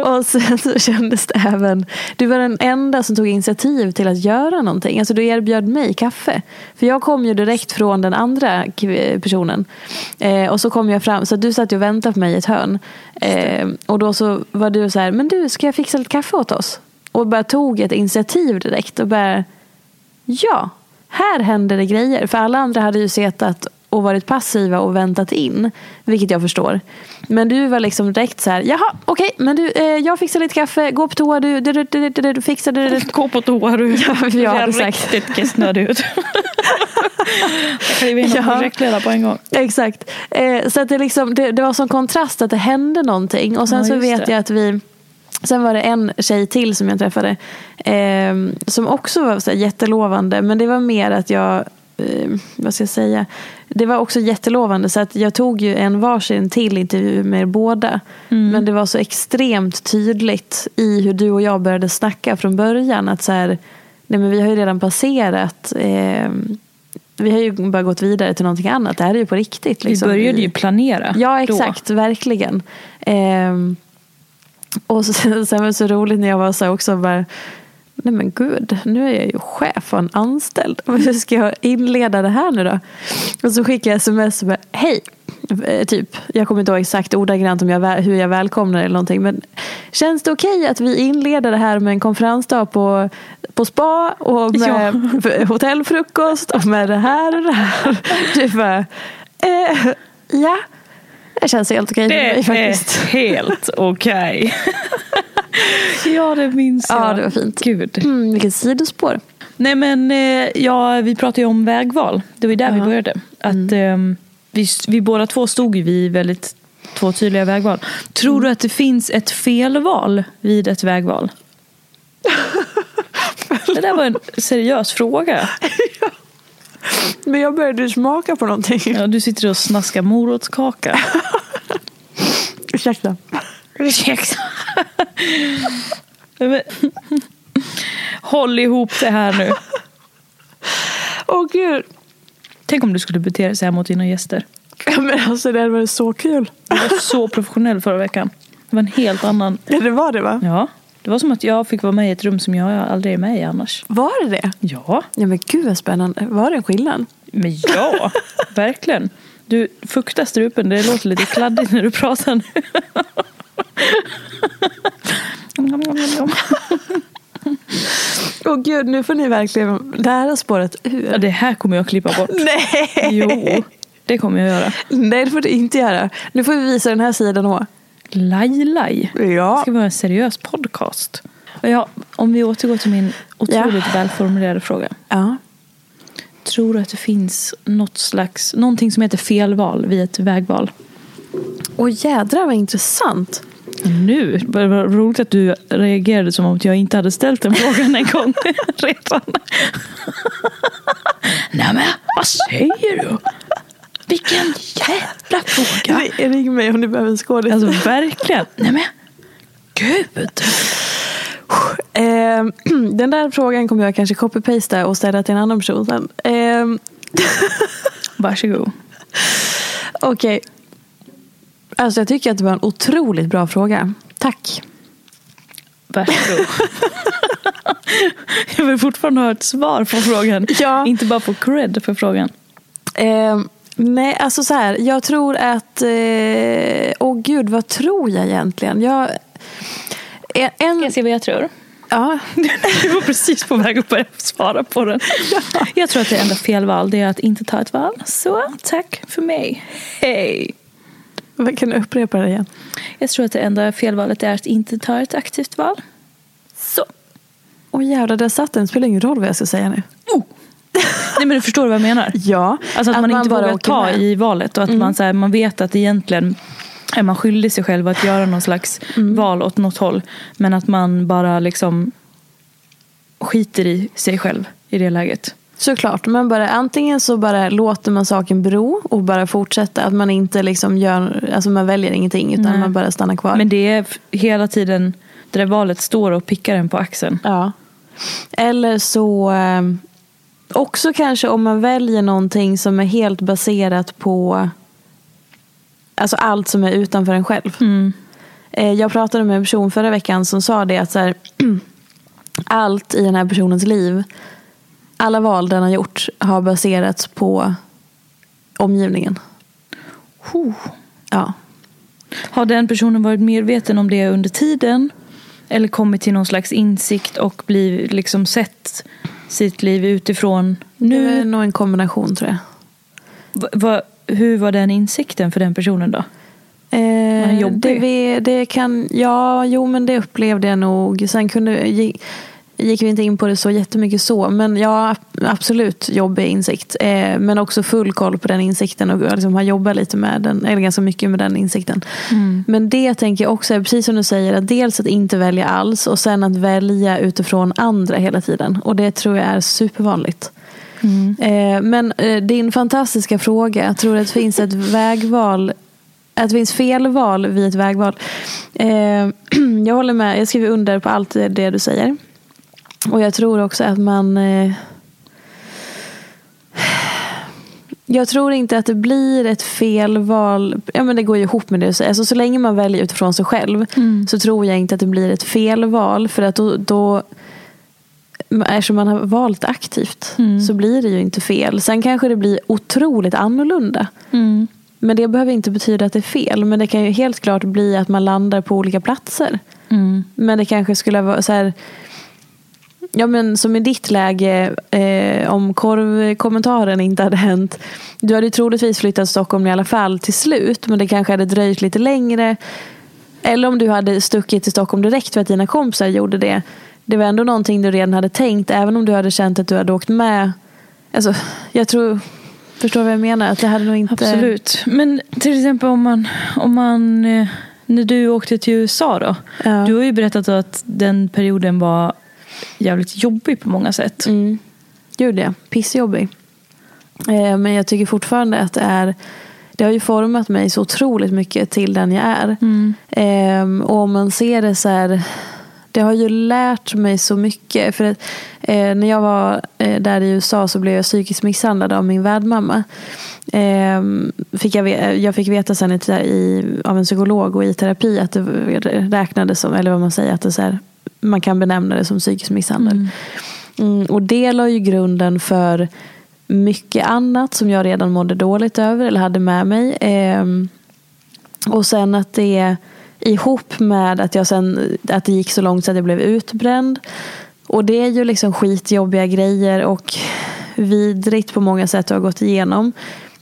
Och sen så kändes det även... Du var den enda som tog initiativ till att göra någonting. Alltså du erbjöd mig kaffe. För jag kom ju direkt från den andra k- personen. Eh, och så kom jag fram, så du satt och väntade på mig i ett hörn. Eh, och då så var du så här, men du ska jag fixa lite kaffe åt oss? Och bara tog ett initiativ direkt och bara Ja, här händer det grejer. För alla andra hade ju setat och varit passiva och väntat in. Vilket jag förstår. Men du var liksom direkt så här, jaha, okej, men du, eh, jag fixar lite kaffe, gå på toa, du, du, du, du, du, du fixar du, du. Gå på toa du. Ja, jag ser hade sagt. riktigt kissnödig ut. jag klev in och Ja. projektledare på en gång. Exakt. Eh, så att det, liksom, det, det var sån kontrast att det hände någonting. Och sen Ja, så vet det. jag att vi Sen var det en tjej till som jag träffade eh, som också var så jättelovande. Men det var mer att jag, vad ska jag säga, det var också jättelovande. Så att jag tog ju en varsin till intervju med er båda. Mm. Men det var så extremt tydligt i hur du och jag började snacka från början. Att så här, nej men vi har ju redan passerat eh, vi har ju bara gått vidare till någonting annat. Det här är ju på riktigt. Liksom. Vi började ju planera. Ja, då. exakt. Verkligen. Ehm, Och så, sen var det så roligt när jag var så också bara, nej men gud, nu är jag ju chef och en anställd. Hur ska jag inleda det här nu då? Och så skickade jag sms bara, hej, Eh, typ, jag kommer inte ihåg exakt ordagrant om jag, hur jag välkomnar eller någonting. Men känns det okej att vi inleder det här med en konferensdag på, på spa och med f- hotellfrukost och med det här och det här? Typ bara, eh, ja, det känns helt okej mig Det faktiskt. är helt okej. ja, det minns jag. Ja, det var fint. Gud. Mm, vilket sidospår. Nej men eh, ja, vi pratade ju om vägval. Det var ju där vi började. Att ehm, vi, vi båda två stod ju vid väldigt två tydliga vägval. Tror du att det finns ett felval vid ett vägval? det där var en seriös fråga. Men jag började smaka på någonting. Ja, du sitter och snaskar morotskaka. Ursäkta. Ursäkta. Håll ihop det här nu. Åh gud. Tänk om du skulle bete dig så här mot dina gäster. Ja, Men alltså det var så kul. Du var så professionell förra veckan. Det var en helt annan... Ja, det var det va? Ja. Det var som att jag fick vara med i ett rum som jag aldrig är med i annars. Var det det? Ja. Ja men gud vad spännande. Var det en skillnad? Men ja, verkligen. Du fuktar strupen. Det låter lite kladdigt när du pratar nu. Åh gud, nu får ni verkligen... Det här har spårat ur. Ja, det här kommer jag klippa bort. Nej! Jo, det kommer jag göra. Nej, det får du inte göra. Nu får vi visa den här sidan också. Laj-laj. Det Ja. ska vara en seriös podcast. Ja, om vi återgår till min otroligt välformulerade fråga. ja. Tror du att det finns något slags, någonting som heter felval vid ett vägval? Åh jädrar vad intressant. Nu, vad roligt att du reagerade som om jag inte hade ställt den frågan en gång redan. Nej men, vad säger du? Vilken jävla fråga. Ring- mig om du behöver en skådis. Alltså verkligen. Nej men, gud. Eh, den där frågan kommer jag kanske copy-pasta och ställa till en annan person sen. Eh, Varsågod. Okej. Alltså jag tycker att det var en otroligt bra fråga. Tack. Varsågod. jag vill fortfarande ha ett svar på frågan. Ja. Inte bara få cred för frågan. Eh, nej, alltså så här. Jag tror att... eh, Åh gud, vad tror jag egentligen? Jag... En, en, jag se vad jag tror? ja, Du var precis på väg att börja svara på den. Jag tror att det enda felval det är att inte ta ett val. Så tack för mig. Hej. Vad kan du upprepa det igen? Jag tror att det enda felvalet är att inte ta ett aktivt val. Så. Åh jävlar, där satt den. Det spelar ingen roll vad jag ska säga nu. Oh. Nej men du förstår vad jag menar? Ja, Alltså att, man, inte bara vågar ta med. i valet och att man, så här, man vet att egentligen är man skyldig sig själv att göra någon slags val åt något håll. Men att man bara liksom skiter i sig själv i det läget. Såklart, men bara antingen så bara låter man saken bero och bara fortsätter. Att man inte liksom gör, alltså man väljer ingenting utan Nej. man bara stannar kvar. Men det är hela tiden det där valet står och pickar en på axeln. Ja. Eller så eh, också kanske om man väljer någonting som är helt baserat på alltså allt som är utanför en själv. Eh, jag pratade med en person förra veckan som sa det att så här, allt i den här personens liv, alla val den har gjort har baserats på omgivningen. Huh. Ja. Har den personen varit medveten om det under tiden? Eller kommit till någon slags insikt och blivit liksom sett sitt liv utifrån Det är nu? nog en kombination tror jag. Va, va, hur var den insikten för den personen då? Eh, det, vi, det kan, ja, jo men det upplevde jag nog. Sen kunde, gick, vi inte in på det så jättemycket så. Men ja, absolut jobbig insikt. Eh, men också full koll på den insikten och liksom har jobbat lite med den, eller ganska mycket med den insikten. Men det tänker jag också är precis som du säger, att dels att inte välja alls och sen att välja utifrån andra hela tiden. Och det tror jag är supervanligt. Eh, men eh, din fantastiska fråga, jag tror att det finns ett vägval att det finns felval vid ett vägval. Eh, jag håller med, jag skriver under på allt det du säger. Och jag tror också att man... Eh, Jag tror inte att det blir ett fel val. Ja, men det går ju ihop med det du säger. Alltså, så länge man väljer utifrån sig själv så tror jag inte att det blir ett fel val. För att då, då eftersom man har valt aktivt så blir det ju inte fel. Sen kanske det blir otroligt annorlunda. Men det behöver inte betyda att det är fel. Men det kan ju helt klart bli att man landar på olika platser. Men det kanske skulle vara så här. Ja men som i ditt läge, eh, om korvkommentaren inte hade hänt. Du hade ju troligtvis flyttat till Stockholm i alla fall till slut. Men det kanske hade dröjt lite längre. Eller om du hade stuckit till Stockholm direkt för att dina kompisar gjorde det. Det var ändå någonting du redan hade tänkt. Även om du hade känt att du hade åkt med. Alltså, jag tror, förstår vad jag menar? Att det hade nog inte... Absolut. Men till exempel om man, om man eh, när du åkte till USA då. Ja. Du har ju berättat att den perioden var jävligt jobbig på många sätt. Mm. Gjorde jag. Pissjobbig. Eh, men jag tycker fortfarande att det är det har ju format mig så otroligt mycket till den jag är. Eh, och om man ser det så här det har ju lärt mig så mycket. För att, eh, när jag var eh, där i USA så blev jag psykiskt misshandlad av min värdmamma. Eh, fick jag, jag fick veta sen i, i, av en psykolog och i terapi att det räknades som, eller vad man säger, att det så här, man kan benämna det som psykisk misshandel. Mm, och det la ju grunden för mycket annat som jag redan mådde dåligt över eller hade med mig. Ehm, och sen att det ihop med att, jag sen, att det gick så långt så att jag blev utbränd. Och det är ju liksom skitjobbiga grejer och vidrigt på många sätt att ha gått igenom.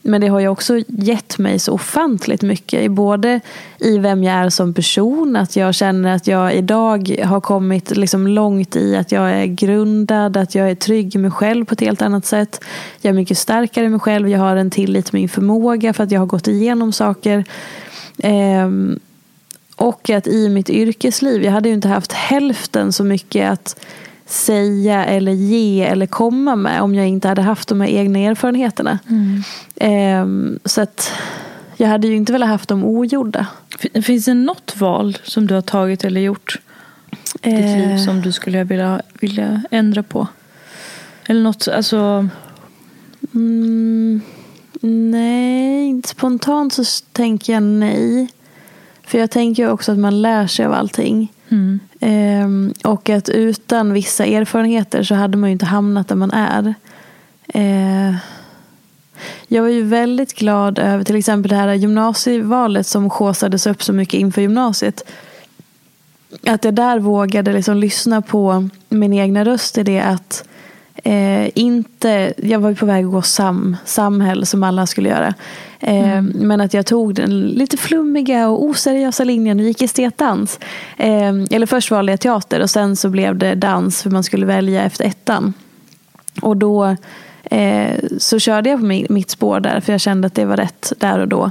Men det har ju också gett mig så ofantligt mycket. Både i vem jag är som person. Att jag känner att jag idag har kommit liksom långt i att jag är grundad. Att jag är trygg i mig själv på ett helt annat sätt. Jag är mycket starkare i mig själv. Jag har en tillit till min förmåga för att jag har gått igenom saker. Ehm, och att i mitt yrkesliv, jag hade ju inte haft hälften så mycket att säga eller ge eller komma med om jag inte hade haft de här egna erfarenheterna. Ehm, så att jag hade ju inte velat haft dem ogjorda. Fin- Finns det något val som du har tagit eller gjort i ditt Eh. liv som du skulle vilja, vilja ändra på? Eller något, alltså... Mm, nej, inte spontant så tänker jag nej. För jag tänker också att man lär sig av allting. Mm. Ehm, och att utan vissa erfarenheter så hade man ju inte hamnat där man är. Eh, jag var ju väldigt glad över till exempel det här gymnasievalet som skåsades upp så mycket inför gymnasiet. Att jag där vågade liksom lyssna på min egna röst i det att eh, inte, jag var på väg att gå sam, samhäll som alla skulle göra. Eh, Men att jag tog den lite flummiga och oseriösa linjen och gick estetdans. Eh, eller först valde jag teater och sen så blev det dans för man skulle välja efter ettan. Och då eh, så körde jag på mi- mitt spår där för jag kände att det var rätt där och då.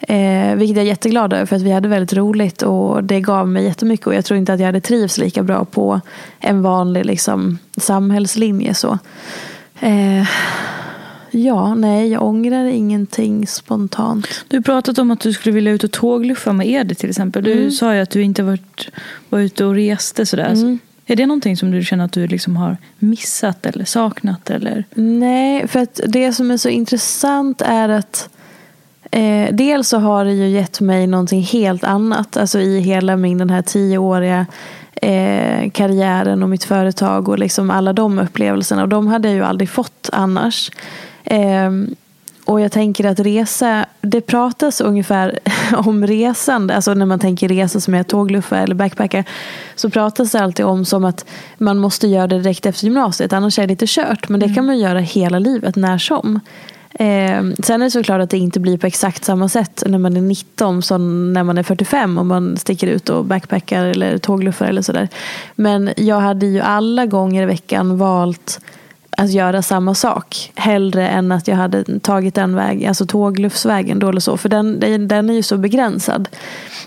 Eh, vilket jag är jätteglad över för att vi hade väldigt roligt och det gav mig jättemycket och jag tror inte att jag hade trivs lika bra på en vanlig liksom, samhällslinje. Så. Eh, ja, nej, jag ångrar ingenting spontant. Du har pratat om att du skulle vilja ut och tågluffa med Edith till exempel. Du Mm. sa ju att du inte varit, var ute och reste sådär. Mm. Är det någonting som du känner att du liksom har missat eller saknat? Eller? Nej, för att det som är så intressant är att eh, dels så har det ju gett mig någonting helt annat. Alltså i hela min den här tioåriga eh, karriären och mitt företag och liksom alla de upplevelserna. Och de hade jag ju aldrig fått annars. Eh, och jag tänker att resa, det pratas ungefär om resande, alltså när man tänker resa som är tågluffa eller backpacka, så pratas det alltid om som att man måste göra det direkt efter gymnasiet, annars är det lite kört. Men det kan man göra hela livet, när som. Eh, sen är det såklart att det inte blir på exakt samma sätt när man är 19 som när man är 45 och man sticker ut och backpackar eller tågluffar eller sådär. Men jag hade ju alla gånger i veckan valt att göra samma sak. Hellre än att jag hade tagit den vägen, alltså tågluffsvägen då eller så. För den, den, den är ju så begränsad.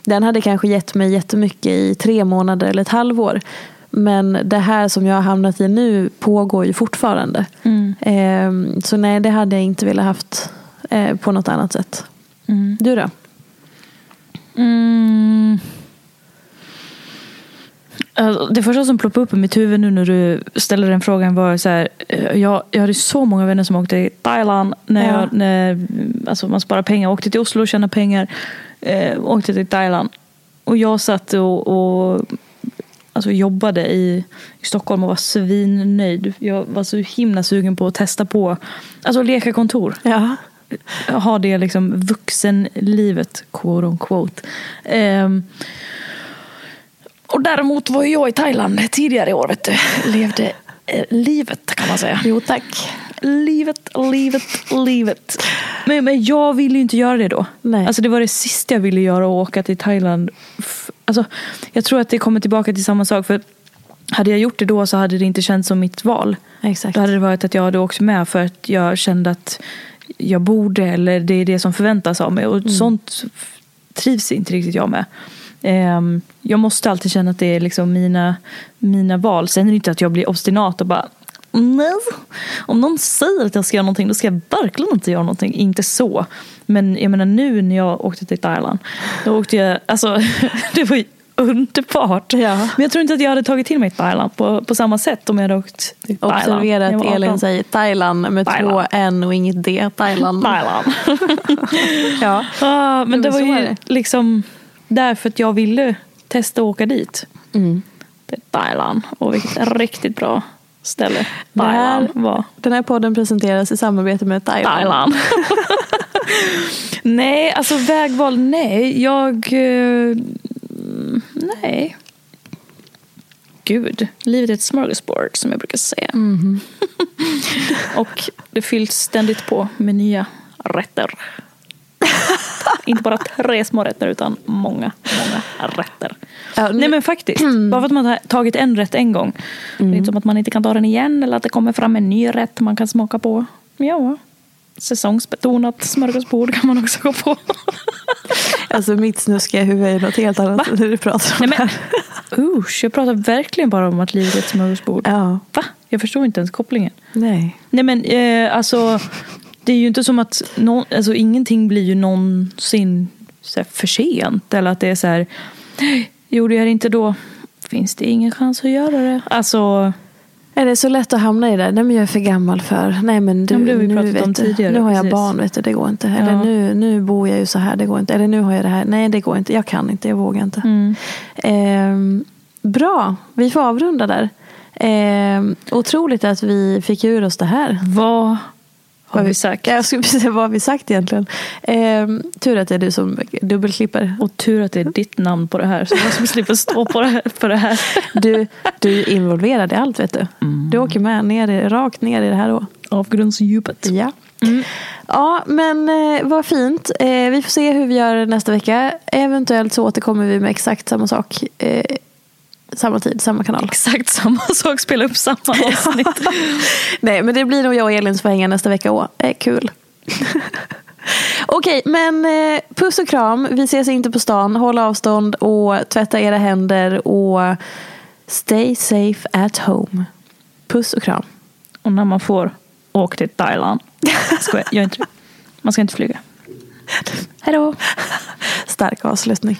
Den hade kanske gett mig jättemycket i tre månader eller ett halvår. Men det här som jag har hamnat i nu pågår ju fortfarande. Eh, så nej, det hade jag inte velat haft eh, på något annat sätt. Du då? Mm. Alltså, Det första som ploppade upp i mitt huvud nu när du ställde den frågan var så här. eh, Jag, jag hade så många vänner som åkte till Thailand. När, Ja. jag, när alltså man sparar pengar. Åkte till Oslo och tjänade pengar. Eh, åkte till Thailand. Och jag satt och, och alltså, jobbade i, i Stockholm och var svinnöjd. Jag var så himla sugen på att testa på alltså leka kontor. Ja. Ha det liksom vuxenlivet, quote on quote. Ehm, och däremot var jag i Thailand tidigare i år, vet du. Levde eh, livet kan man säga. Jo tack. Livet, livet, livet. Men, men jag ville ju inte göra det då. Nej. Alltså det var det sista jag ville göra, att åka till Thailand. Alltså, jag tror att det kommer tillbaka till samma sak. För hade jag gjort det då så hade det inte känts som mitt val. Exakt. Då hade det varit att jag hade åkt med för att jag kände att jag borde eller det är det som förväntas av mig. Och Mm. sånt trivs inte riktigt jag med. Ehm, jag måste alltid känna att det är liksom mina, mina val. Sen är det inte att jag blir obstinat och bara nej. Om någon säger att jag ska göra någonting då ska jag verkligen inte göra någonting. Inte så. Men jag menar nu när jag åkte till Thailand. Då åkte jag, alltså det var ju underbart. Ja. Men jag tror inte att jag hade tagit till mig Thailand på, på samma sätt om jag hade åkt till Thailand. Observera att Elin 18. säger Thailand med Thailand. två N och inget D. Thailand. Thailand. Ja. Ja, men men det var är ju det. liksom därför att jag ville testa att åka dit. Mm. Till Thailand. Och vilket riktigt bra ställe Thailand var. Den här podden presenteras i samarbete med Thailand. Thailand. nej, alltså vägval, nej. Jag... eh, nej. Gud, livet är ett smörgåsbord som jag brukar säga. Och det fylls ständigt på med nya rätter. Inte bara tre små rätter utan många, många rätter. Ja, nu- Nej men faktiskt, bara för att man har tagit en rätt en gång. Det är inte som att man inte kan ta den igen eller att det kommer fram en ny rätt man kan smaka på. Ja, säsongsbetonat smörgåsbord kan man också gå på. Alltså mitt snuskiga huvud är något helt annat än det du pratar om. Nej, men, usch, jag pratar verkligen bara om att livet är ett smörgåsbord. Ja, Va? Jag förstår inte ens kopplingen. nej. Nej men eh, alltså det är ju inte som att nå alltså, ingenting blir ju någonsin så för sent. Eller att det är så här, gjorde jag det inte då finns det ingen chans att göra det. Alltså, Är det så lätt att hamna i det? Nej men jag är för gammal för. Nej men du, Ja, men det har vi nu, vet om du, tidigare, nu har jag precis. barn, vet du, det går inte. Eller Ja. nu, nu bor jag ju så här, det går inte. Eller nu har jag det här, nej det går inte. Jag kan inte, jag vågar inte. Mm. Ehm, bra, vi får avrunda där. Ehm, otroligt att vi fick ur oss det här. vad har vi sagt? Ja, Jag skulle precis säga vad har vi sagt egentligen. Ehm, tur att det är du som dubbelklipper. Och tur att det är ditt namn på det här så jag som slipper stå på det här, för det här. Du, du är involverad i allt vet du. Du åker med ner, rakt ner i det här då. Avgrundsdjupet. Ja. Ja, men eh, vad fint. Eh, vi får se hur vi gör nästa vecka. Eventuellt så återkommer vi med exakt samma sak. Eh, samma tid, samma kanal. Exakt samma sak, spela upp samma avsnitt. Nej, men det blir nog jag och Elin som får hänga nästa vecka. Åh, eh, kul. Okej, men eh, puss och kram. Vi ses inte på stan. Håll avstånd och tvätta era händer och stay safe at home. Puss och kram. Och när man får, åk till Thailand. Skojar, gör inte det. Man ska inte flyga. Hej då. Stark avslutning.